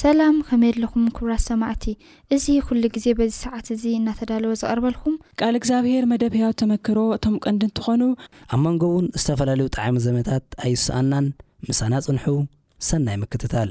ሰላም ከመይ ኣለኹም ክብራት ሰማዕቲ እዚ ኩሉ ግዜ በዚ ሰዓት እዚ እናተዳለወ ዝቐርበልኩም። ቃል እግዚኣብሔር መደብ ሕያው ተመክሮ እቶም ቀንዲ እንትኾኑ። ኣብ መንጎ እውን ዝተፈላለዩ ጠዓሚ ዘመታት ኣይሰኣናን ምሳና ፅንሑ ሰናይ ምክትታል።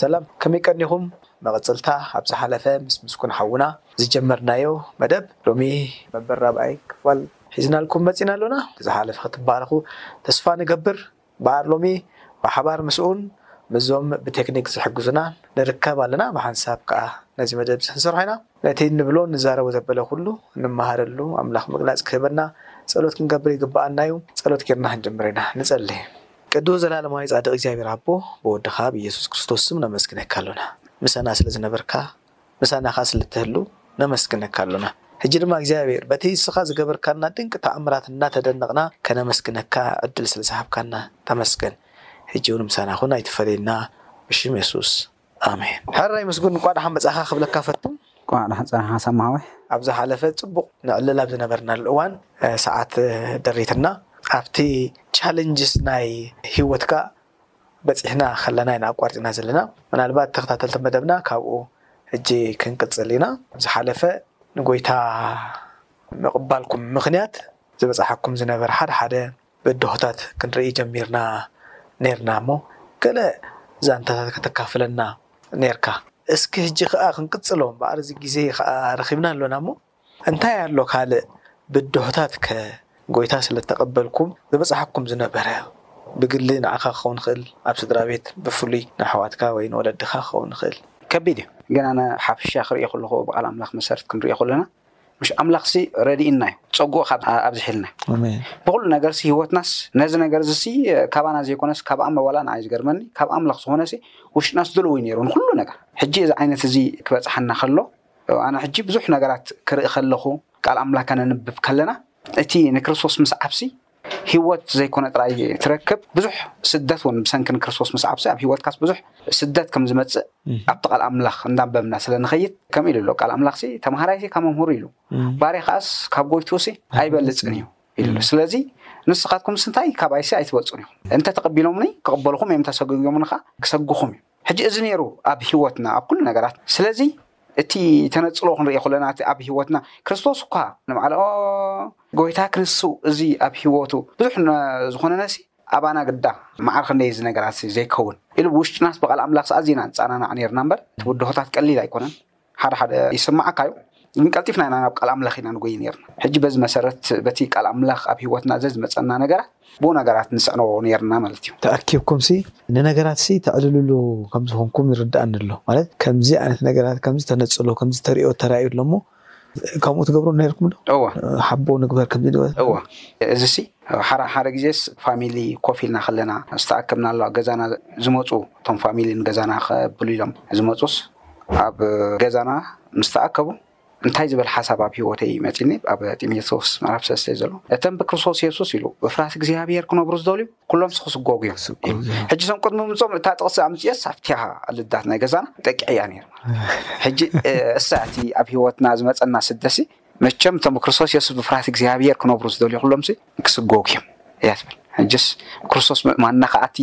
ሰላም ከመይ ቀኒኹም መቐጸልታ ኣብ ዝሓለፈ ምስ ምስጉን ሓውና ዝጀመርናዮ መደብ ሎሚ መበል ራብኣይ ክፋል ሒዝናልኩም መጺና ኣሎና ብዝሓለፈ ክትባረኹ ተስፋ ንገብር እምበኣር ሎሚ ብሓባር ምስኡን ምስዞም ብቴክኒክ ዝሕግዙና ንርከብ ኣለና ብሓንሳብ ከኣ ነዚ መደብ እዚ ክንሰርሖ ኢና ነቲ እንብሎ ንዛረቦ ዘበለ ኩሉ እንመሃረሉ ኣምላኽ ምግላጽ ክህበና ጸሎት ክንገብር ይግበኣና እዩ ጸሎት ጌርና ክንጅምር ኢና ንጸሊ ቅዱስ ዘላለማዊ ጻድቅ እግዚኣብሔር ኣቦ ብወድኻ ብኢየሱስ ክርስቶስ ስም ነመስግነካ ኣሎና ምሳና ስለ ዝነበርካ ምሳና ከኣ ስለ እትህሉ ነመስግነካ ኣሎና ሕጂ ድማ እግዚኣብሔር በቲ እስኻ ዝገበርካልና ድንቅ ተኣምራት እናተደነቅና ከነመስግነካ ዕድል ስለ ዝሃብካና ተመስገን ሕጂ ውን ምሳና ኩን ኣይትፈለየና ብሽም የሱስ ኣሜን ሕራይ ምስጉን እንቋዕ ደሓን መጻእካ ክብለካ እፈቱ። እንቋዕ ደሓን ጸናሕካ ኣሰማሃዋይ። ኣብ ዝሓለፈ ጽቡቕ ንዕልል ኣብ ዝነበርናሉ እዋን ሰዓት ደሪትና ኣብቲ ቻለንጅስ ናይ ሂወትካ በጺሕና ከለና ኢና ኣቋሪጽና ዘለና ምናልባት ተኸታተልቲ መደብና ካብኡ ሕጂ ክንቅጽል ኢና ዝሓለፈ ንጎይታ ምቕባልኩም ምኽንያት ዝበጽሓኩም ዝነበረ ሓድሓደ ብድሆታት ክንርኢ ጀሚርና ኔርና እሞ ገለ ዛንታታት ከተካፍለና ኔርካ። እስኪ ህጂ ከኣ ክንቅጽሎ እምበኣር እዚ ግዜ ከኣ ረኪብና ኣሎና እሞ እንታይ ኣሎ ካልእ ብድሆታት ከ ጎይታ ስለ ተቀበልኩም ዝብጽሓኩም ዝነበረ ብግሊ ንዓካ ክከውን ይክእል ኣብ ስድራቤት ብፍሉይ ንኣሕዋትካ ወይ ንወለድካ ክከውን ይክእል ከቢድ እዩ ግን ኣነ ሓፊሻ ክርእዮ ከለኩ ብቃል ኣምላክ መሰረት ክንርእዮ ከሎና ምሽ ኣምላኽሲ ረዲእናዩ ጸጉኡ ካብ ኣብዚሒልና ብኹሉ ነገርሲ ህይወትናስ ነዚ ነገርዚሲ ካባና ዘይኮነስ ካብ ኣምላኽ ዋላ ንዓይ ዝገርመኒ ካብ ኣምላኽ ዝኾነሲ ውሽጥናስ ድልውዩ ነይሩ ንኹሉ ነገር ሕጂ እዚ ዓይነት እዚ ክበጽሓና ከሎ ኣነ ሕጂ ብዙሕ ነገራት ክርኢ ከለኹ ቃል ኣምላኽ ከነንብብ ከለና እቲ ንክርስቶስ ምስዓብሲ ህይወት ዘይኮነ ጥራይ ትረክብ ብዙሕ ስደት እውን ብሰንኪ ንክርስቶስ ምስዓብሲ ኣብ ህይወትካስ ብዙሕ ስደት ከም ዝመፅእ ኣብቲ ቃል ኣምላኽ እንዳንበብና ስለ ንኸይድ ከም ኢሉ ኣሎ ቃል ኣምላኽ ሲ ተምሃራይ ሲ ካብ መምህሩ ኢሉ ባርያ ከኣስ ካብ ጎይቱ ሲ ኣይበልፅን እዩ ኢሉ ኣሎ ስለዚ ንስኻትኩም ስንታይ ካባይ ሲ ኣይትበልፁን ኢኹም እንተ ተቐቢሎምኒ ክቕበልኹም እዮም እንተ ሰጉጎምኒ ከዓ ክሰጉኹም እዩ ሕጂ እዚ ነይሩ ኣብ ህይወትና ኣብ ኩሉ ነገራት ስለዚ እቲ ተነጽሎ ክንሪኦ ከሎና እቲ ኣብ ህይወትና ክርስቶስ እኳ ንባዕሉ ጎይታ ክንሱ እዚ ኣብ ህይወቱ ብዙሕ ዝኾነነሲ ኣባና ግዳ መዓር ክንደይ እዚ ነገራት ዘይከውን ኢሉ ብውሽጥናስ ብቃል ኣምላኽስ ኣዚና ንጻናናዕ ነርና እምበር እቲ ብድሆታት ቀሊል ኣይኮነን ሓደ ሓደ ይስምዓካ እዩ ግን ቀልጢፍና ኢና ናብ ቃል ኣምላኽ ኢና ንጎይ ነርና ሕጂ በዚ መሰረት በቲ ቃል ኣምላኽ ኣብ ሂወትና ዘዝመጸና ነገራት ብነገራት ንጽዕኖ ነርና ማለት እዩ። ተኣኪብኩምሲ ንነገራትሲ ተዕልልሉ ከም ዝኮንኩም ይርድኣኒ ኣሎ ማለት ከምዚ ዓይነት ነገራት ከምዚ ተነጽሎ ከምዚ ተሪኦ ተራእዩ ኣሎ እሞ ከምኡ ትገብሩ ነርኩም ዶ እወ ሓቦ ንግበር ከምዚ ንግበር እወ እዚሲ ሓራ ሓደ ግዜስ ፋሚሊ ኮፍ ኢልና ከለና ዝተኣከብናሉ ኣብ ገዛና ዝመጹ እቶም ፋሚሊ ንገዛና ከብሉ ኢሎም ዝመጹስ ኣብ ገዛና ምስ ተኣከቡ እንታይ ዝበል ሓሳብ ኣብ ህይወተይ እዩ መጺኒ ኣብ ጢሞቴዎስ ምዕራፍ ሰለስተ እዩ ዘሎ እተም ብክርስቶስ የሱስ ኢሉ ብፍርሃት እግዚኣብሄር ክነብሩ ዝደልዩ ኩሎም ስክስጎጉ እዮም ሕጂ እዞም ቅድሚ ምጾም እታ ጥቕሲ ኣምጽኤስ ኣብቲያ ኣልዳት ናይ ገዛና ጠቂዐያ ነይር ሕጂ እሳ እቲ ኣብ ህይወትና ዝመጸና ስደሲ መቸም እቶም ብክርስቶስ የሱስ ብፍርሃት እግዚኣብሄር ክነብሩ ዝደልዩ ኩሎምሲ ክስጎጉ እዮም እያ ትብል ሕጅስ ክርስቶስ ምእማንና ከዓ እቲ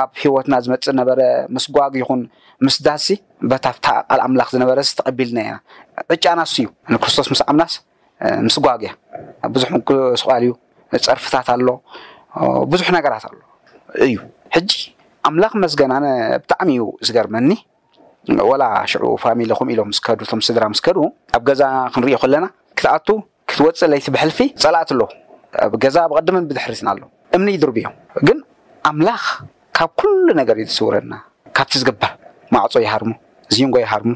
ኣብ ህይወትና ዝመፅእ ነበረ ምስጓግ ይኹን ምስዳሲ በታ ኣብታ ቃል ኣምላኽ ዝነበረስ ተቐቢልና ኢና ዕጫና እሱ እዩ ንክርስቶስ ምስ ኣምናስ ምስጓግ እያ ብዙሕ ስቋል እዩ ፀርፍታት ኣሎ ብዙሕ ነገራት ኣሎ እዩ ሕጂ ኣምላኽ መስገን ኣነ ብጣዕሚ እዩ ዝገርመኒ ወላ ሽዑ ፋሚልኹም ኢሎም ምስ ከዱ እቶም ስድራ ምስ ከዱ ኣብ ገዛ ክንሪኦ ከለና ክትኣቱ ክትወጽእ ለይቲ ብሕልፊ ጸላእቲ ኣሎ ኣብ ገዛ ብቐድምን ብድሕሪትና ኣሎ እምኒ ይድርብዮም ግን ኣምላኽ ካብ ኩሉ ነገር እዩ ዝስውረና ካብቲ ዝግበር ማዕጾ ይሃርሙ ዝንጎ ይሃርሙ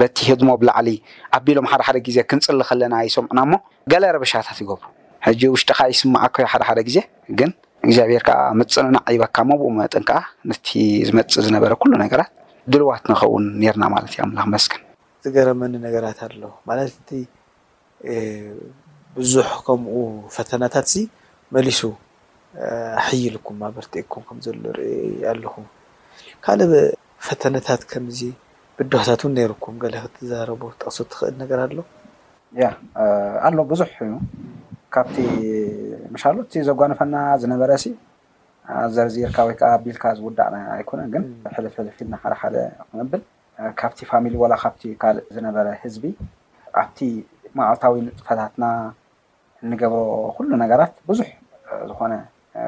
በቲ ህድሞ ብላዕሊ ኣቢሎም ሓደ ሓደ ግዜ ክንጽሊ ከለና ይሰምዑና እሞ ገለ ረበሻታት ይገብሩ ሕጂ ውሽጥካ ይስማዓካዩ ሓደ ሓደ ግዜ ግን እግዚኣብሄር ከኣ ምጽንናዕ ይህበካ እሞ ብኡ መጠን ከኣ ነቲ ዝመጽእ ዝነበረ ኩሉ ነገራት ድልዋት ንከውን ኔርና ማለት እዩ ኣምላክ መስገን። ዝገረመኒ ነገራት ኣሎ ማለት እቲ ብዙሕ ከምኡ ፈተናታትሲ መሊሱ ኣሐይልኩም ኣበርቲዕኩም ከም ዘሎ ርእይ ኣለኹ ካልእ ፈተነታት ከምዚ ብድሆታት ውን ኔሩኩም ገለ ክትዛረቦ ክትጠቅሶ ትኽእል ነገር ኣሎ? ያ ኣሎ ብዙሕ እዩ ካብቲ ምሻሉ እቲ ዘጓንፈና ዝነበረ ሲ ዘርዚርካ ወይ ከዓ ቢልካ ዝውዳእ ኣይኮነን ግን ሕልፍ ሕልፍ ኢልና ሓደ ሓደ ክንብል ካብቲ ፋሚሊ ወላ ካብቲ ካልእ ዝነበረ ህዝቢ ኣብቲ መዓልታዊ ንጥፈታትና እንገብሮ ኩሉ ነገራት ብዙሕ ዝኾነ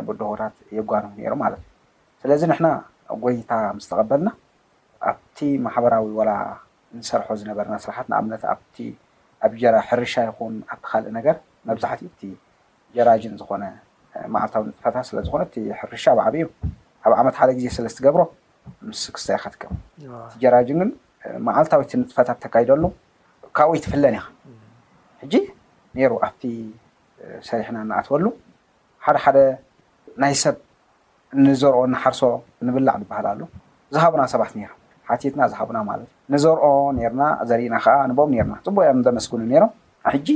ብድሆታት የጓኑ ነይሩ ማለት እዩ። ስለዚ ንሕና ጎይታ ምስ ተቐበልና ኣብቲ ማሕበራዊ ወላ እንሰርሖ ዝነበርና ስራሓት ንኣብነት ኣብቲ ኣብ ጀራ ሕርሻ ይኹን ኣብቲ ካልእ ነገር መብዛሕቲኡ እቲ ጀራጅን ዝኾነ መዓልታዊ ንጥፈታት ስለ ዝኾነ እቲ ሕርሻ ብዓቢኡ ኣብ ዓመት ሓደ ግዜ ስለ ዝትገብሮ ምስ ክስታይ ኢኻ ትገብሮ እቲ ጀራጅን ግን መዓልታዊ እቲ ንጥፈታት ተካይደሉ ካብኡ ኣይትፍለን ኢኻ ሕጂ ነይሩ ኣብቲ ሰሪሕና ንኣትወሉ ሓደ ሓደ ናይ ሰብ እንዘርኦ እንሓርሶ ንብላዕ ዝበሃል ኣሎ ዝሃቡና ሰባት ኔሮም ሓቲትና ዝሃቡና ማለት እዩ ንዘርኦ ኔርና ዘሪእና ከኣ ንቦም ኔርና ጽቡቅ እዮም ዘመስግኑ ኔሮም ሕጂ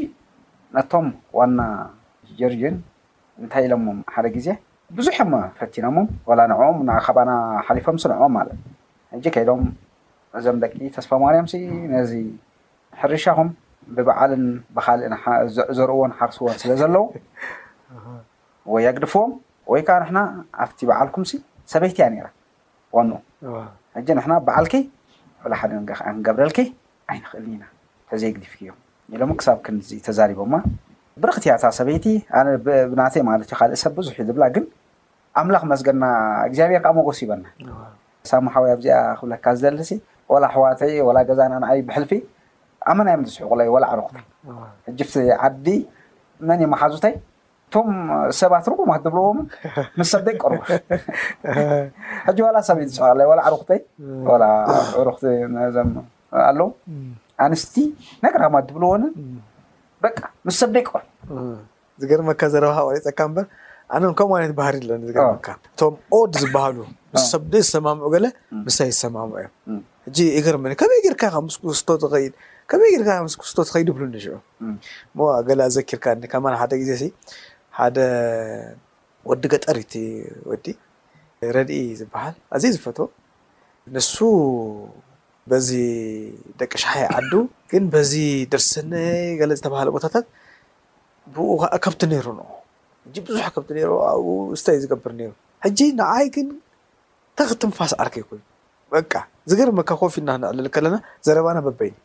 ነቶም ዋና ጀርጅን እንታይ ኢሎሞም ሓደ ግዜ ብዙሕ እዮም ፈቲኖሞም ወላ ንዕኦም ካባና ሓሊፎምሲ ንዕኦም ማለት ሕጂ ከይዶም እዞም ደቂ ተስፋማርያምሲ ነዚ ሕርሻኹም ብበዓልን ብኻልእን ዘዕዘርዎን ሓርስዎን ስለ ዘለዉ ወይ ኣግድፍዎም ወይ ከኣ ንሕና ኣብቲ በዓልኩምሲ ሰበይቲ እያ ነይራ ዋንኡ ሕጂ ንሕና ኣብ በዓልኪ ወላ ሓደ ነገር ከኣ ክንገብረልኪ ኣይንኽእልን ኢና ተዘየግዲፍክዮም ኢሎሞ ክሳብ ክንድዚ ተዛሪቦማ ብርኽቲ እያ እታ ሰበይቲ ኣነ ብናተይ ማለት እዩ ካልእ ሰብ ብዙሕ እዩ ዝብላ ግን ኣምላኽ መስገና እግዚኣብሔር ከኣ ሞጎስ ሂበና። ሳሙ ሓወይ ኣብዚኣ ክብለካ ዝደሊ ሲ ወላ ኣሕዋተይ ወላ ገዛና ንዓይ ብሕልፊ ኣመና እዮም ዝስሕቁለይ ወላ ኣዕሩኽተይ ሕጂፍቲ ዓዲ መን እዩ መሓዙተይ እቶም ሰባት ርጉማት ዝብልዎም ምስ ሰብ ዘይቀርቡ ሕጂ ወላ ሰብ እዩ ዝስሕቀለይ ወላ ኣዕሩኽተይ ወላ ዕሩኽቲ ዘም ኣለዉ ኣንስቲ ነግራማት ዝብልዎንን በቃ ምስ ሰብ ዘይቀርቡ ዝገርመካ ዘረባካ ቆሪጸካ እምበር ኣነ ውን ከምኡ ዓይነት ባህሪ ኣለኒ ዝገርመካ እቶም ኦድ ዝበሃሉ ምስ ሰብ ዘይሰማምዑ ገለ ምሳይ ይሰማምዑ እዮም እም። ሕጂ ይገርመኒ ከመይ ጌርካ ኢኻ ምስ ክስቶ ትኸይድ ከመይ ጌርካ ኢኻ ምስ ክስቶ ትኸይድ ይብሉኒ ሽዑ እም። እሞ ገለ ኣዘኪርካኒ ከማን ሓደ ግዜ ሲ ሓደ ወዲ ገጠር እዩ እቲ ወዲ ረድኢ ዝበሃል ኣዝየ ዝፈትዎ ንሱ በዚ ደቂ ሻሓይ ዓዱ ግን በዚ ደርሰነይ ገለ ዝተባህለ ቦታታት ብኡ ከኣ ከብቲ ነይሩኖ ሕጂ ብዙሕ ከብቲ ነይሩ ኣብኡ ስታይ ዝገብር ነይሩ ሕጂ ንዓይ ግን ተኽ ትንፋስ ዓርከይ ኮይኑ በቃ ዝገርመካ ኮፍ ኢልና ነዕልል ከለና ዘረባና በበይኑ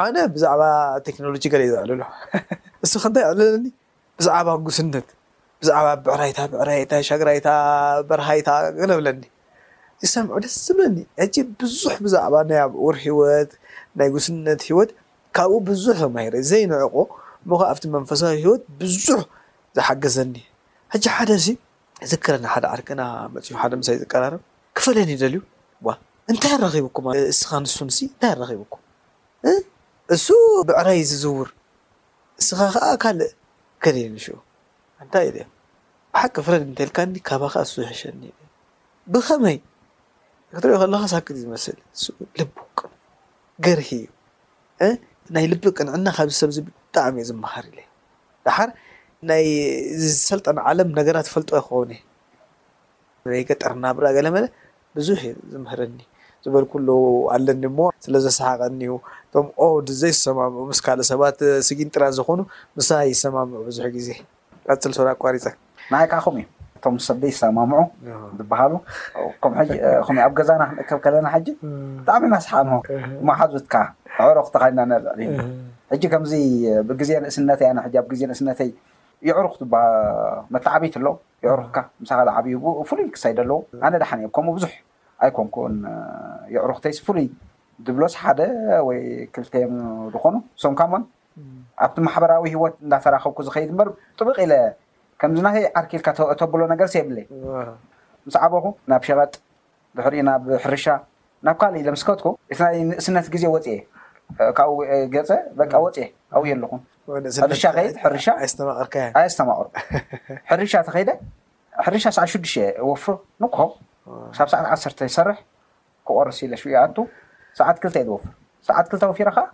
ኣነ ብዛዕባ ቴክኖሎጂ ገለ ዘዕልሎ እሱ ከንታይ የዕልለኒ ብዛዕባ ጉስነት ብዛዕባ ብዕራይታ ብዕራይታ ሻግራይታ በርሃይታ ገለ ብለኒ ይሰምዑ ደስ ዝብለኒ ሕጂ ብዙሕ ብዛዕባ ናይ ኣብኡር ህይወት ናይ ጉስነት ህይወት ካብኡ ብዙሕ ተማሂረ ዘይንዕቆ እሞ ከኣ ኣብቲ መንፈሳዊ ሂወት ብዙሕ ዝሓገዘኒ ሕጂ ሓደ ሲ ይዝክረኒ ሓደ ዓርከና መጽዩ ሓደ ምሳይ ዝቀራረብ ክፈልየኒ ደልዩ ዋእ እንታይ ኣራኺቡኩም እስኻ ንሱን ሲ እንታይ ኣራኺቡኩም እ እሱ ብዕራይ እዩ ዝዝውር እስኻ ከኣ ካልእ ከደኒ ሽኡ እንታይ ኢለዮ ብሓቂ ፍረድ እንተልካኒ ካባኻ እሱ ይሕሸኒ ኢለዮ ብኸመይ ክትሪኦ ከለኻ ሳክት እዩ ዝመስል ልቡ ቅኑዕ ገርሂ እዩ እ ናይ ልቢ ቅንዕና ካብዚ ሰብ እዚ ብጣዕሚ እየ ዝመሃር ኢለ ደሓር ናይ ዝሰልጠነ ዓለም ነገራት ፈልጦ ይኸውን እየ ናይ ገጠር ናብራ ገለ መለ ብዙሕ እዩ ዝምህረኒ ዝበልኩሉ ኣለኒ እሞ ስለ ዘሰሓቐኒ እዩ እቶም ኦድ ዘይሰማምዑ ምስ ካልእ ሰባት ስጊንጢራት ዝኾኑ ምሳይ ይሰማምዑ ብዙሕ ግዜ ቀጽል ሶሪ ኣቋሪጸ። ንዓይ ከኣ ከምኡ እዩ እቶም ምስ ኣደይ ይሰማምዑ ዝብሃሉ ከም ሕጂ ከምኡ ኣብ ገዛና ክንእከብ ከለና ሕጂ ብጣዕሚ ኢና ስሓንሆ መሓዙትካ ኣዕሩኽትኻ ኢና ነልዕል ኢና ሕጂ ከምዚ ብግዜ ንእስነተይ ኣነ ሕጂ ኣብ ግዜ ንእስነተይ የዕሩኽ ዝብሃ መተዓብይቲ ኣሎ የዕሩኽካ ምሳኻ ዝዓብዩ ፍሉይ ክሳይድ ኣለዎ ኣነ ደሓን እየ ከምኡ ብዙሕ ኣይኮንኩን የዕሩኽተይስ ፍሉይ ዝብሎስ ሓደ ወይ ክልተ እዮም ዝኾኑ እሶም ካሞን ኣብቲ ማሕበራዊ ሂወት እንዳተራኸብኩ ዝኸይድ እምበር ጥብቕ ኢለ ከምዚ ናተይ ዓርኪ ኢልካ እተብሎ ነገርስ የብለይ። ምስ ዓበኹ ናብ ሸቐጥ ድሕሪኡ ናብ ሕርሻ ናብ ካልእ ኢለ ምስ ከድኩ እቲ ናይ ንእስነት ግዜ ወጽኤ ካብኡ ገጸ በቃ ወጽኤ ኣብኡ የለኹን። ሕርሻ ከይድ ሕርሻ ኣየስተማቐርኩን። ሕርሻ ተኸይደ ሕርሻ ሰዓት ሽዱሽተ ወፍሮ ንግሆ ክሳብ ሰዓት ዓሰርተ ይሰርሕ ክቖርስ ኢለ ሽዑ ይኣቱ ሰዓት ክልተ ኢየ ዝወፍር። ሰዓት ክልተ ወፊረ ከኣ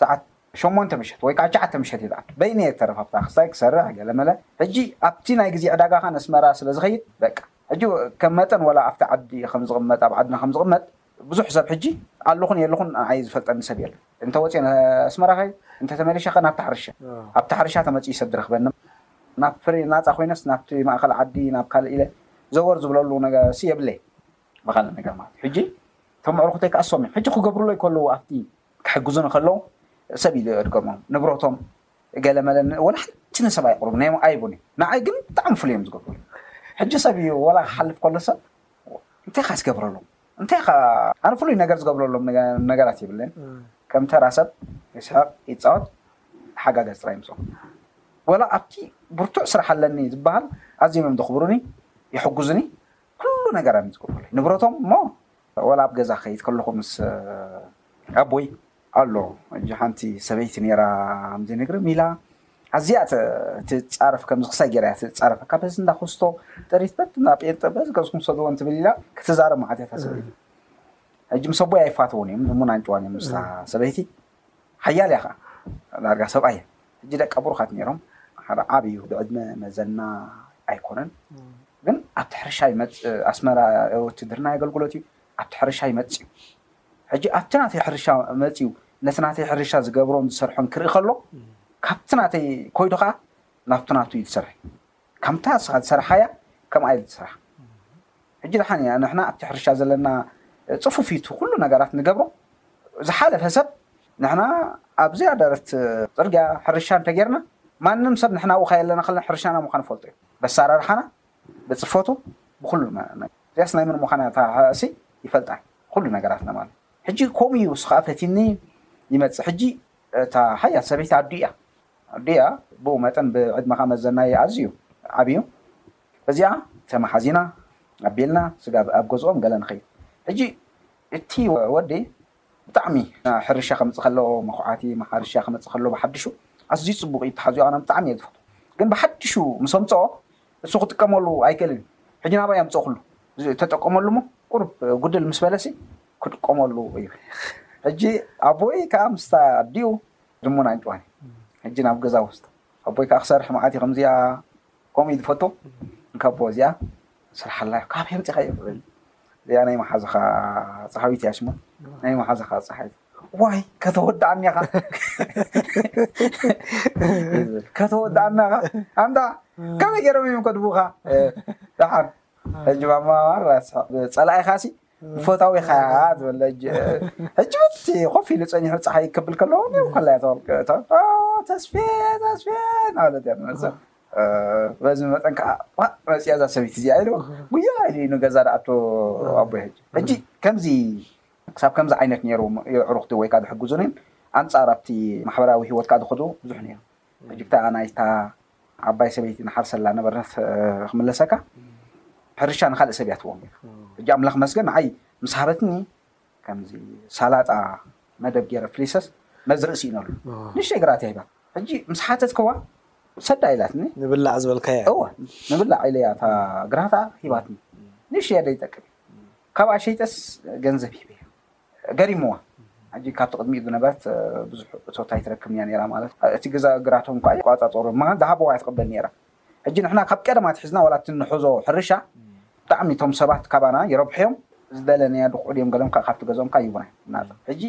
ሰዓት ሸሞንተ ምሸት ወይ ከኣ ትሽዓተ ምሸት እዩ ዝኣቱ። በይነይ እየ ተረፋፍታ ክስታይ ክሰርሕ ገለመለ። ሕጂ ኣብቲ ናይ ግዜ ዕዳጋ ከኣ ነስመራ ስለ ዝኸይድ በቃ። ሕጂ ከም መጠን ወላ ኣብቲ ዓዲ ከም ዝቕመጥ ኣብ ዓድና ከም ዝቕመጥ ብዙሕ ሰብ ሕጂ ኣለኹን የለኹን ንዓይ ዝፈልጠኒ ሰብ የለን። እንተ ወጺኤ ነስመራ እኸይድ እንተ ተመሊሸ ከኣ ናብቲ ሕርሻ። ኣብቲ ሕርሻ ተመጺኡ ሰብ ዝረኽበኒ። ናብ ፍሪ ናጻ ኮይነስ ናብቲ ማእከል ዓዲ ናብ ካልእ ኢለ ዘወር ዝብለሉ ነገርሲ የብለይን። ብኻልእ ነገር ማለት እዩ። ሕጂ እቶም ኣዕሩኹተይ ከኣ እሶም እዮም። ሕጂ ክገብሩለይ ከለዉ ኣብቲ ክሕግዙ ንከለዉ ሰብ ኢሉ የድገሞም ንብረቶም ገለመለ ወላ ሓንቲ ንሰብ ኣይቕርቡ ናይ ኣይቡን እዩ ንዓይ ግን ብጣዕሚ ፍሉይ እዮም ዝገብሩ ሕጂ ሰብ እዩ ወላ ክሓልፍ ከሎ ሰብ እንታይ ካ ዝገብረሎም እንታይ ካ ኣነ ፍሉይ ነገር ዝገብረሎም ነገራት ይብለን ከም ተራ ሰብ ይስሕቕ ይፃወት ሓጋገዝ ጥራይ ምስኦም ወላ ኣብቲ ብርቱዕ ስራሕ ኣለኒ ዝበሃል ኣዝዮም እዮም ዘኽብሩኒ ይሕግዙኒ ኩሉ ነገር ኣዮም ዝገብሩለይ ንብረቶም እሞ ወላ ኣብ ገዛ ክከይድ ከለኩ ምስ ኣቦይ ኣሎ ሕጂ ሓንቲ ሰበይቲ ነይራ ኣምዚ ንግሪ ሚላ ኣዝያ ትጻረፍ ከምዚ ክሳይ ገይራ እያ ትጻረፈካ በዚ እንዳ ኩስቶ ጥሪት በቲ እንዳ ጴንጠ በዚ ገዝኩም ሰድዎ እንትብል ኢላ ክትዛረብ መዓት እያ እታ ሰበይቲ ሕጂ ምስ ኣቦይ ኣይፋተውን እዮም ዝሙን ኣንጭዋን እዮም ምስታ ሰበይቲ ሓያል እያ ከኣ ዳርጋ ሰብኣይ እያ ሕጂ ደቃ ብሩኻት ነይሮም ሓደ ዓብ እዩ ብዕድመ መዘና ኣይኮነን ግን ኣብቲ ሕርሻ ይመፅእ ኣስመራ ውትድርና የገልግሎት እዩ ኣብቲ ሕርሻ ይመፅእ እዩ ሕጂ ኣብቲ ናተይ ሕርሻ መፅዩ ነቲ ናተይ ሕርሻ ዝገብሮን ዝሰርሖን ክርኢ ከሎ ካብቲ ናተይ ኮይዱ ከዓ ናብቲ ናቱ እዩ ዝሰርሕ ከምታ እስኻ ዝሰራሓያ ከምኣ ኢሉ ዝሰራሓ ሕጂ ድሓን ኢያ ንሕና ኣብቲ ሕርሻ ዘለና ጽፉፍ ኢዩ እቲ ኩሉ ነገራት ንገብሮ ዝሓለፈ ሰብ ንሕና ኣብ ዝያዳረት ጽርግያ ሕርሻ እንተ ጌርና ማንም ሰብ ንሕና ኣብኡ ከየለና ከለና ሕርሻና ምዃኑ ይፈልጦ ኢዩ በኣሰራርሓና ብጽፈቱ ብኹሉ እዚኣስ ናይ መን ምዃና እታ'ሲ ይፈልጣ ኢዩ ኩሉ ነገራትና ማለት ሕጂ ከምኡ ኢዩ ንሱ ከኣ ፈቲኒ ይመጽእ ሕጂ እታ ሓያል ሰበይቲ ኣዱ ኢያ ኣዲኣ ብኡ መጠን ብዕድመኻ መዘናይ ኣዝዩ ዓቢዩ በዚኣ ተማሓዚና ኣቢልና ስጋብ ኣብ ገዝኦም ገለ ንኸይድ ሕጂ እቲ ወዲ ብጣዕሚ ሕርሻ ከምጽእ ከሎ መኹዓቲ ማሓርሻ ክመጽእ ከሎ ብሓድሹ ኣዝዩ ጽቡቕ እዩ ተሓዝዮ ኣነ ብጣዕሚ እየ ዝፈትዎ ግን ብሓድሹ ምስ ኣምጽኦ እሱ ክጥቀመሉ ኣይክእልን ሕጂ ናባይ ኣምጽእክሉ ተጠቀመሉ እሞ ቁሩብ ጉድል ምስ በለሲ ክጥቀመሉ እዩ ሕጂ ኣቦይ ከኣ ምስታ ኣዲኡ ድሙን ኣንጭዋን እዩ ሕጂ ናብ ገዛ ወስዶ ኣቦይ ከኣ ክሰርሕ መዓት እዩ ከምዚኣ ከምኡ እዩ ዝፈቱ እንካቦ እዚኣ ስርሓላ ካብ የምፂኻዮ ክብል እዚኣ ናይ መሓዝኻ ፀሃዊት እያ ሽማ ናይ መሓዝኻ ፀሓይ ዋይ ከተወዳኣኒ ኢኻ ከተወዳኣኒ ኢኻ ኣንታ ከመይ ገይሮም እዮም ከድቡኻ ደሓር ሕጂ ማማ ማራ ፀላኢኻ ሲ ፎታዊ ኸያ ዝበለ ሕጂ በቲ ኮፍ ኢሉ ፀኒሑ ፀሓይ ክብል ከለዎ ኒው ከላ ተስፌ ተስፌ ናበለት እያ ትመፅእ በዚ መጠን ከዓ መፅያ እዛ ሰበይቲ እዚኣ ኢሉ ጉያ ኢሉ እዩ ንገዛ ደኣቶ ኣቦይ ሕጂ ሕጂ ከምዚ ክሳብ ከምዚ ዓይነት ነይሩ የዕሩኽቲ ወይ ከዓ ዝሕግዙንን ኣንፃር ኣብቲ ማሕበራዊ ሂወት ከዓ ዝኸዱ ብዙሕ ነይሩ ሕጂ ክታ ናይታ ዓባይ ሰበይቲ ንሓርሰላ ነበርነት ክምለሰካ ሕርሻ ንካልእ ሰብ እያ ትቦ ነይራ ሕጂ ኣምላኽ መስገን ንዓይ ምስ ሃበትኒ ከምዚ ሳላጣ መደብ ገይረ ፍሊሰስ ነዚ ርእሲ ይነሉ ንሽተይ ግራት እያ ሂባ ሕጂ ምስ ሓተትከዋ ሰዳ ኢላትኒ ንብላዕ ዝበልካያ እወ ንብላዕ ኢለ እያ እታ ግራታ ሂባትኒ ንሽተይ እያ ዘይጠቅም እዩ ካብኣ ሸይጠስ ገንዘብ ሂበ ገሪምዋ ሕጂ ካብቲ ቅድሚኡ ዝነበረት ብዙሕ እቶት ኣይትረክብን እያ ኔራ ማለት እቲ ግዛ ግራቶም ከኣ ይቆጻጸሩ ምኻን ዝሃብዋ እያ ትቅበል ኔራ ሕጂ ንሕና ካብ ቀደም ኣትሒዝና ዋላ እቲ ንሕዞ ሕርሻ ብጣዕሚ እቶም ሰባት ካባና ይረብሑ እዮም ዝደለንያ ድኩዑ ድዮም ገሎም ከኣ ካብቲ ገዝኦም ከኣ ይህቡና እዮም ናጻ ሕጂ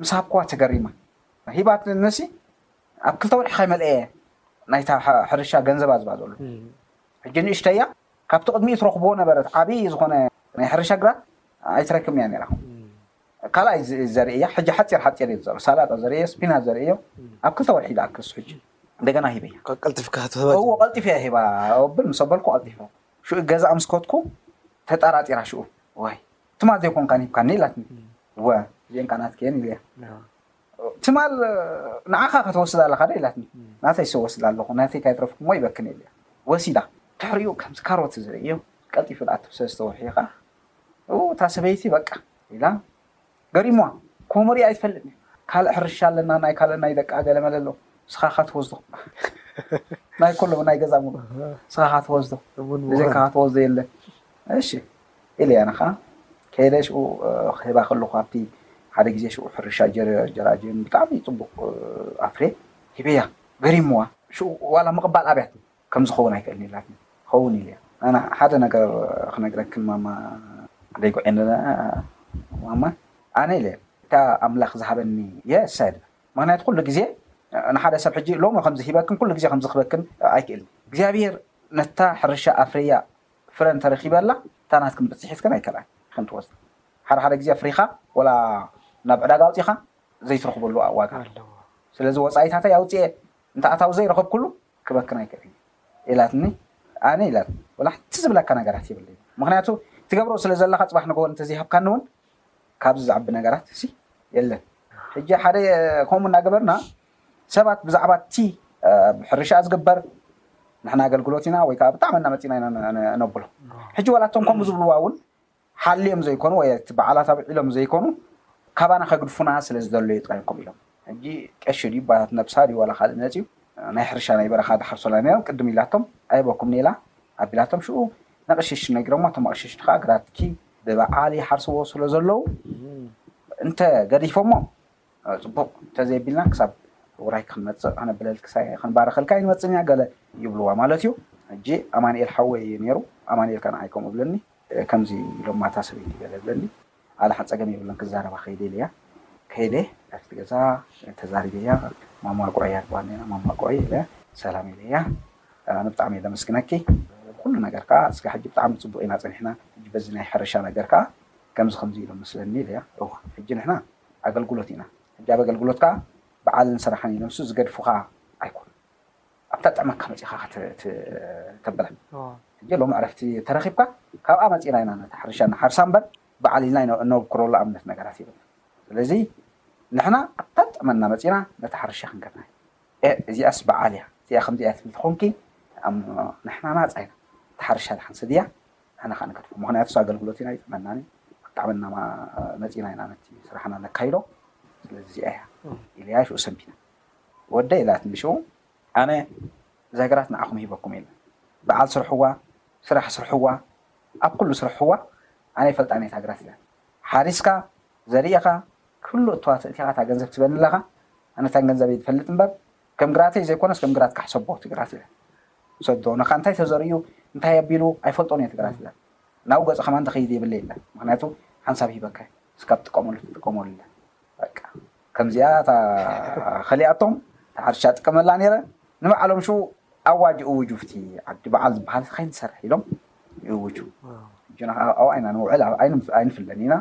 ምስ ሃብክዋ ተገሪማ ሂባትኒሲ ኣብ ክልተ ወርሒ ከይመልኤ እየ ናይታ ሕርሻ ገንዘባ ዝባ ዘሎ ሕጂ ንእሽተይ እያ ካብቲ ቅድሚኡ ትረኽብዎ ነበረት ዓቢ ዝኾነ ናይ ሕርሻ ግራት ኣይትረክብን እያ ነይራ ካልኣይ ዘርእያ ሕጂ ሓጺር ሓጺር እየ ዝዘርኦ ሳላጣ ዘርእዮ ስፒናች ዘርእዮ ኣብ ክልተ ወርሒ ይደኣክስ ሕጂ እንደገና ሂበያ ቀልጥፍካ ትህባ እዎ ቀልጢፈ እያ ሂባ ብል ምስ ኣበልኩ ቀልጢፈ ሽኡ ገዛኣ ምስ ከትኩ ተጠራጢራ ሽኡ ዋይ ትማል ዘይኮንካን ሂብካኒ ኢላትኒ ወ እዚኤን ከ ናትኪ እየን ኢለያ ትማል ንዓኻ ከተወስድ ኣለኻ ዶ ኢላትኒ ናተይ ሰወስድ ኣለኹ ናተይ እንታይ ትረፍኩም እሞ ይበክን ኢለያ ወሲዳ ድሕሪኡ ከምዚ ካሮት ዝርእዮ ቀልጢፉ ደኣ ሰለስተ ወርሒ ከኣ እው እታ ሰበይቲ በቃ ኢላ ገሪሙዋ ኮሞ ሪኣ ኣይትፈልጥን እዩ ካልእ ሕርሻ ኣለና ናይ ካልእ ናይ ደቃ ገለመለ ኣሎ ስኻኻ ትወስዶ ናይ ኮሎም ናይ ገዛ ሙሉ ስኻኻ ትወስዶ ብዘካኻ ትወስዶ የለን እሺ ኢለ ያነ ከዓ ከይደ ሽኡ ክህባ ከለኩ ኣብቲ ሓደ ግዜ ሽኡ ሕርሻ ጀራጅም ብጣዕሚ ፅቡቅ ኣፍሬ ሂበያ ገሪሙዋ ሽኡ ዋላ ምቅባል ኣብያትኒ ከምዚ ክኸውን ኣይክእልን ኢላትኒ ክኸውን ኢሉ እያ ኣነ ሓደ ነገር ክነግረክን ማማ ክንደይ ጉዒለና ማማ ኣነ ኢለ እታ ኣምላኽ ዝሃበኒ እየ ሰድ ምክንያቱ ኩሉ ግዜ ንሓደ ሰብ ሕጂ ሎሚ ከምዚ ሂበክን ኩሉ ግዜ ከምዚ ክበክን ኣይክእልን እግዚኣብሔር ነታ ሕርሻ ኣፍርያ ፍረ እንተረኪበላ እታ ናትክን ብፅሒትክን ኣይከልኣን ከም ትወስድ ሓደ ሓደ ግዜ ኣፍሪኻ ወላ ናብ ዕዳጋ ኣውፂኻ ዘይትረኽበሉ ዋጋ ኣለዎ ስለዚ ወፃኢታተይ ኣውፅኤ እንተ ኣታዊ ዘይረኸብኩሉ ክበክን ኣይክእልን እየ ኢላትኒ ኣነ ኢላትኒ ወላ ሓንቲ ዝብለካ ነገራት የብለይ ምክንያቱ ትገብሮ ስለ ዘለካ ፅባሕ ንግሆ እንተዘይሃብካኒ እውን ካብዚ ዝዓቢ ነገራት እሲ የለን ሕጂ ሓደ ከምኡ እናገበርና ሰባት ብዛዕባ እቲ ብሕርሻ ዝግበር ንሕና ኣገልግሎት ኢና ወይ ከዓ ብጣዕሚ እናመፂና ኢና ነብሎ ሕጂ ዋላ እቶም ከምኡ ዝብልዋ እውን ሓልዮም ዘይኮኑ ወይ እቲ በዓላት ኣብዒሎም ዘይኮኑ ካባና ከግድፉና ስለ ዝደለዩ ጥራይ ኮም ኢሎም። ሕጂ ቀሺ ድዩ ኣባታት ነብሳ ድዩ ዋላ ካልእ መጺኡ ናይ ሕርሻ ናይ በረኻ ድሓርሱላ ኔሮም ቅድም ኢላቶም ኣይህበኩምን ኢላ ኣቢላቶም ሽኡ ነቐሽሽቲ ነጊሮማ እቶም ኣቐሽሽቲ ከኣ ግራትኪ ብበዓል ይሓርስዎ ስለ ዘለዉ እንተ ገዲፎሞ ጽቡቕ እንተ ዘይቢልና ክሳብ ውራይኪ ክንመጽእ ከነብለልኪ ሳይ ክንባረኸልኪ ኣይንመጽእን ኢና ገለ ይብልዋ ማለት እዩ ሕጂ ኣማኒኤል ሓወይ እዩ ኔሩ ኣማኒኤል ከኣ ንዓይ ከምኡ እብለኒ ከምዚ ኢሎም ኣታ ሰበይቲ ገለ ብለኒ ኣልሓ ጸገም የብለን ክዛረባ ከይደ ኢለያ ከይደ ኣብቲ ገዛ ተዛሪበያ ማማ ጉዕያ ንብሃል ኔርና ማማ ጉዕይ ኢለ ሰላም ኢለያ ኣነ ብጣዕሚ ኢየ ለመስግነኪ ኩሉ ነገር ከኣ እስከ ሕጂ ብጣዕሚ ጽቡቅ ኢና ጸኒሕና ሕጂ በዚ ናይ ሕርሻ ነገር ከኣ ከምዚ ከምዚ ኢሎም መስለኒ ኢለያ እወ ሕጂ ንሕና ኣገልግሎት ኢና ሕጂ ኣብ ኣገልግሎት ከኣ ብዓልን ስራሕን ኢሎም ሱ ዝገድፉካ ኣይኮኑን ኣብታ ጥዕመካ መጺኻ ከተብላ ሕጂ ሎሚ ዕረፍቲ ተረኪብካ ካብኣ መጺና ኢና ነቲ ሕርሻ ንሓርሳ እምበር በዓል ኢልና እነብኩረሉ ኣብነት ነገራት የብልናን ስለዚ ንሕና ኣብታ ጥዕመና መጺና ነቲ ሕርሻ ክንገብራ ኢና እዚኣስ በዓል እያ እዚኣ ከምዚ እያ ትብል ተኾንኪ እሞ ንሕና ናጻ ኢና እታ ሕርሻ ድሓን ስድያ ንሕና ከኣ ንገድፎ ምኽንያቱስ ኣገልግሎት ኢና ይጥዕመናን እዩ ኣብ ጥዕመና መጺና ኢና ነቲ ስራሕና ነካይዶ ስለዚ እዚኣ እያ ኢለያ ሽኡ ሰንቢደ። ወደይ ኢላትኒ ሽኡ ኣነ ዛግራት ንዓኹም ሂበኩም ኢለ ብዓል ስርሕዋ ስራሕ ስርሕዋ ኣብ ኩሉ ስርሕዋ ኣነ ይፈልጣን እየ ታግራት ኢላትኒ ሓሪስካ ዘሪእኻ ኩሉ እተዋፅእ እቲኻ እታ ገንዘብ ትበኒ ኣለኻ ኣነ እታን ገንዘበይ ዝፈልጥ እምበር ከም ግራተይ ዘይኮነስ ከም ግራት ካሕሰቦ ትግራት ኢለ ሰዶ ነኻ እንታይ ተዘሪኡ እንታይ ኣቢሉ ኣይፈልጦን እየ ትግራት ኢለ ናብ ገፁ ከማን ተኸይድ የብለይ ኢለ ምክንያቱ ሓንሳብ ሂበካ እስካብ ትጥቀመሉ ትጥቀመሉ ኢለ በቃ ከምዚኣ እታ ከሊኣቶም ተሓርሻ ጥቀመላ ነይረ ንባዕሎም ሽው ኣዋጅ ይእውጁ ፍቲ ዓዲ በዓል ዝበሃል ከይንሰርሕ ኢሎም ይእውጁ ሕጂና ከዓ ኣብኣ ኢና ንውዕል ኣብ ኣይንፍለን ኢና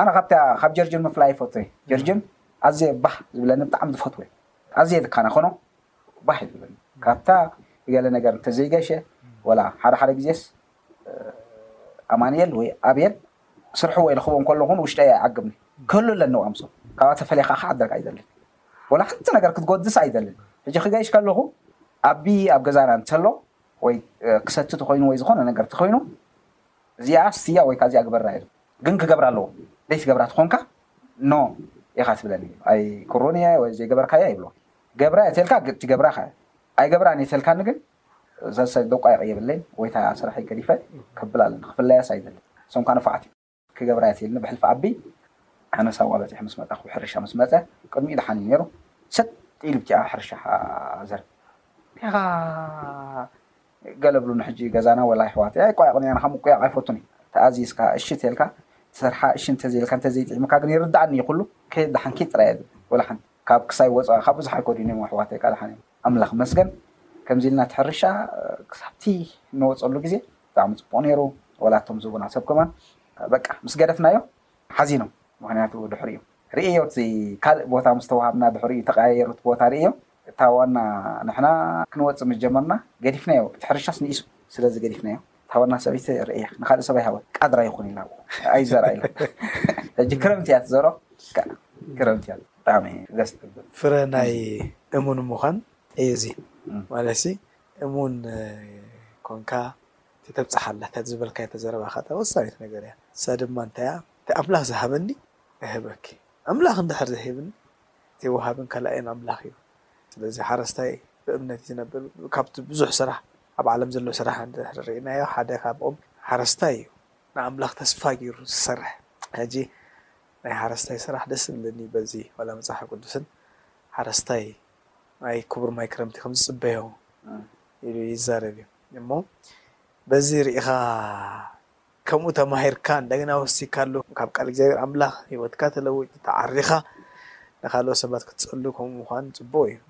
ኣነ ካብታ ካብ ጀርጅን ምፍላይ ይፈቱ ጀርጅን ኣዘየ ባህ ዝብለኒ ብጣዕሚ ዝፈትወ ኣዘየ ድካና ኮኖ ባህ ይብለኒ ካብታ ገለ ነገር እንተዘይገሸ ወላ ሓደ ሓደ ግዜስ ኣማንኤል ወይ ኣብየል ስርሑ ወይ ረኽቦ እንከሎ ኹን ውሽጠይ ኣይዓግብኒ ክህሉ ኣለኒ ዋም ሰው ካብኣ ተፈለኻ ክሓድረግ ኣይደልን ወላ ሓንቲ ነገር ክትጎድስ ኣይደልን ሕጂ ክገይሽ ከለኹ ኣቢ ኣብ ገዛና እንተሎ ወይ ክሰቲ ተኮይኑ ወይ ዝኾነ ነገር ተኮይኑ እዚኣ ስትያ ወይ ካዚኣ ግበራ ኢሉ ግን ክገብራ ኣለዎ ዘይትገብራ ትኾንካ ኖ ኢኻ ትብለኒ ኣይ ክሮን እየ ወይ ዘይገበርካያ ይብሎ ገብራ እተልካ ትገብራ ከ ኣይገብራን እተልካኒ ግን እዛ ሰብ ደቁ ኣይቅየብለይ ወይ እታ ስራሐይ ገዲፈ ከብል ኣለኒ ክፍለያስ ኣይደልን ሰምኳ ንፉዓት እዩም። ክገብራ እየ ኢልኒ ብሕልፊ ኣቢ ኣነ ሳዋ በጺሐ ምስ መጻኹ ሕርሻ ምስ መጸ ቅድሚኡ ደሓን እዩ ኔሩ ሰጥ ኢሉ ብቻ ሕርሻ ሓዘረ ቢኻ ገለ ብሉኒ ሕጂ ገዛና ወላ የሕዋተይ ኣይቋየቁኒ ኣነ ካብ ምቁያቅ ኣይፈቱን እየ ተኣዚዝካ እሺ ተልካ ትሰርሓ እሺ እንተ ዘይልካ እንተ ዘይጥዒሙካ ግን ይርድኣኒ እዩ ኩሉ ከየድሓንኪ ጥራይ እየ ዝብል ወላ ሓንቲ ካብ ክሳይ ወጻኢ ካብ ብዙሕ ኣይከዱን እዮም ኣሕዋተይ ቃል ደሓን እዮም። ኣምላኽ ይመስገን ከምዚ ኢልና እቲ ሕርሻ ክሳብቲ ንወጸሉ ግዜ ብጣዕሚ ጽቡቕ ኔሩ ወላ ኣቶም ዝህቡና ሰብ ከማን በቃ ምስ ገደፍናዮ ሓዚኖም ምኽንያቱ ድሕሪኡ ርእየዮ እቲ ካልእ ቦታ ምስ ተዋሃብና ድሕሪኡ ተቐያይሩ እቲ ቦታ ርእየዮ እታ ዋና ንሕና ክንወጽእ ምስ ጀመርና ገዲፍናዮ እቲ ሕርሻስ ንኢሱ ስለዚ ገዲፍናዮ እታ ዋና ሰበይቲ ርእያ ንኻልእ ሰብ ኣይሃበት ቃድራ ይኹን ኢላ ኣብኡ ኣይዘራ ኢላ ሕጂ ክረምቲ እያ ትዘሮ ክረምቲ እያ ብጣዕሚ ደስ ትብል። ፍረ ናይ እሙን ምዃን እዩ እዚ ማለትሲ እሙን ኮንካ ተተብጽሓ ኣለካ እቲ ዝበልካዮ እታ ዘረባኻ እታ ወሳኒት ነገር እያ ንሳ ድማ እንታይ እያ እቲ ኣምላኽ ዝሃበኒ እህበኪ ኣምላኽ እንድሕር ዘይሂብኒ እቲ ወሃብን ከላእን ኣምላኽ እዩ ስለዚ ሓረስታይ ብእምነት እዩ ዝነብር ካብቲ ብዙሕ ስራሕ ኣብ ዓለም ዘሎ ስራሕ እንድሕር ርኢናዮ ሓደ ካብኦም ሓረስታይ እዩ ንኣምላኽ ተስፋ ጌሩ ዝሰርሕ ሕጂ ናይ ሓረስታይ ስራሕ ደስ ዝብለኒ በዚ ዋላ መጽሓፍ ቅዱስን ሓረስታይ ማይ ክቡር ማይ ክረምቲ ከም ዝጽበዮ ኢሉ ይዛረብ እዩ እሞ በዚ ርኢኻ ከምኡ ተማሂርካ እንደገና ወሲካሉ ካብ ቃል እግዚኣብሔር ኣምላኽ ህይወትካ ተለዊጡ ተዓሪኻ ንካልኦት ሰባት ክትጸሉ ከምኡ ምዃን ጽቡቕ እዩ።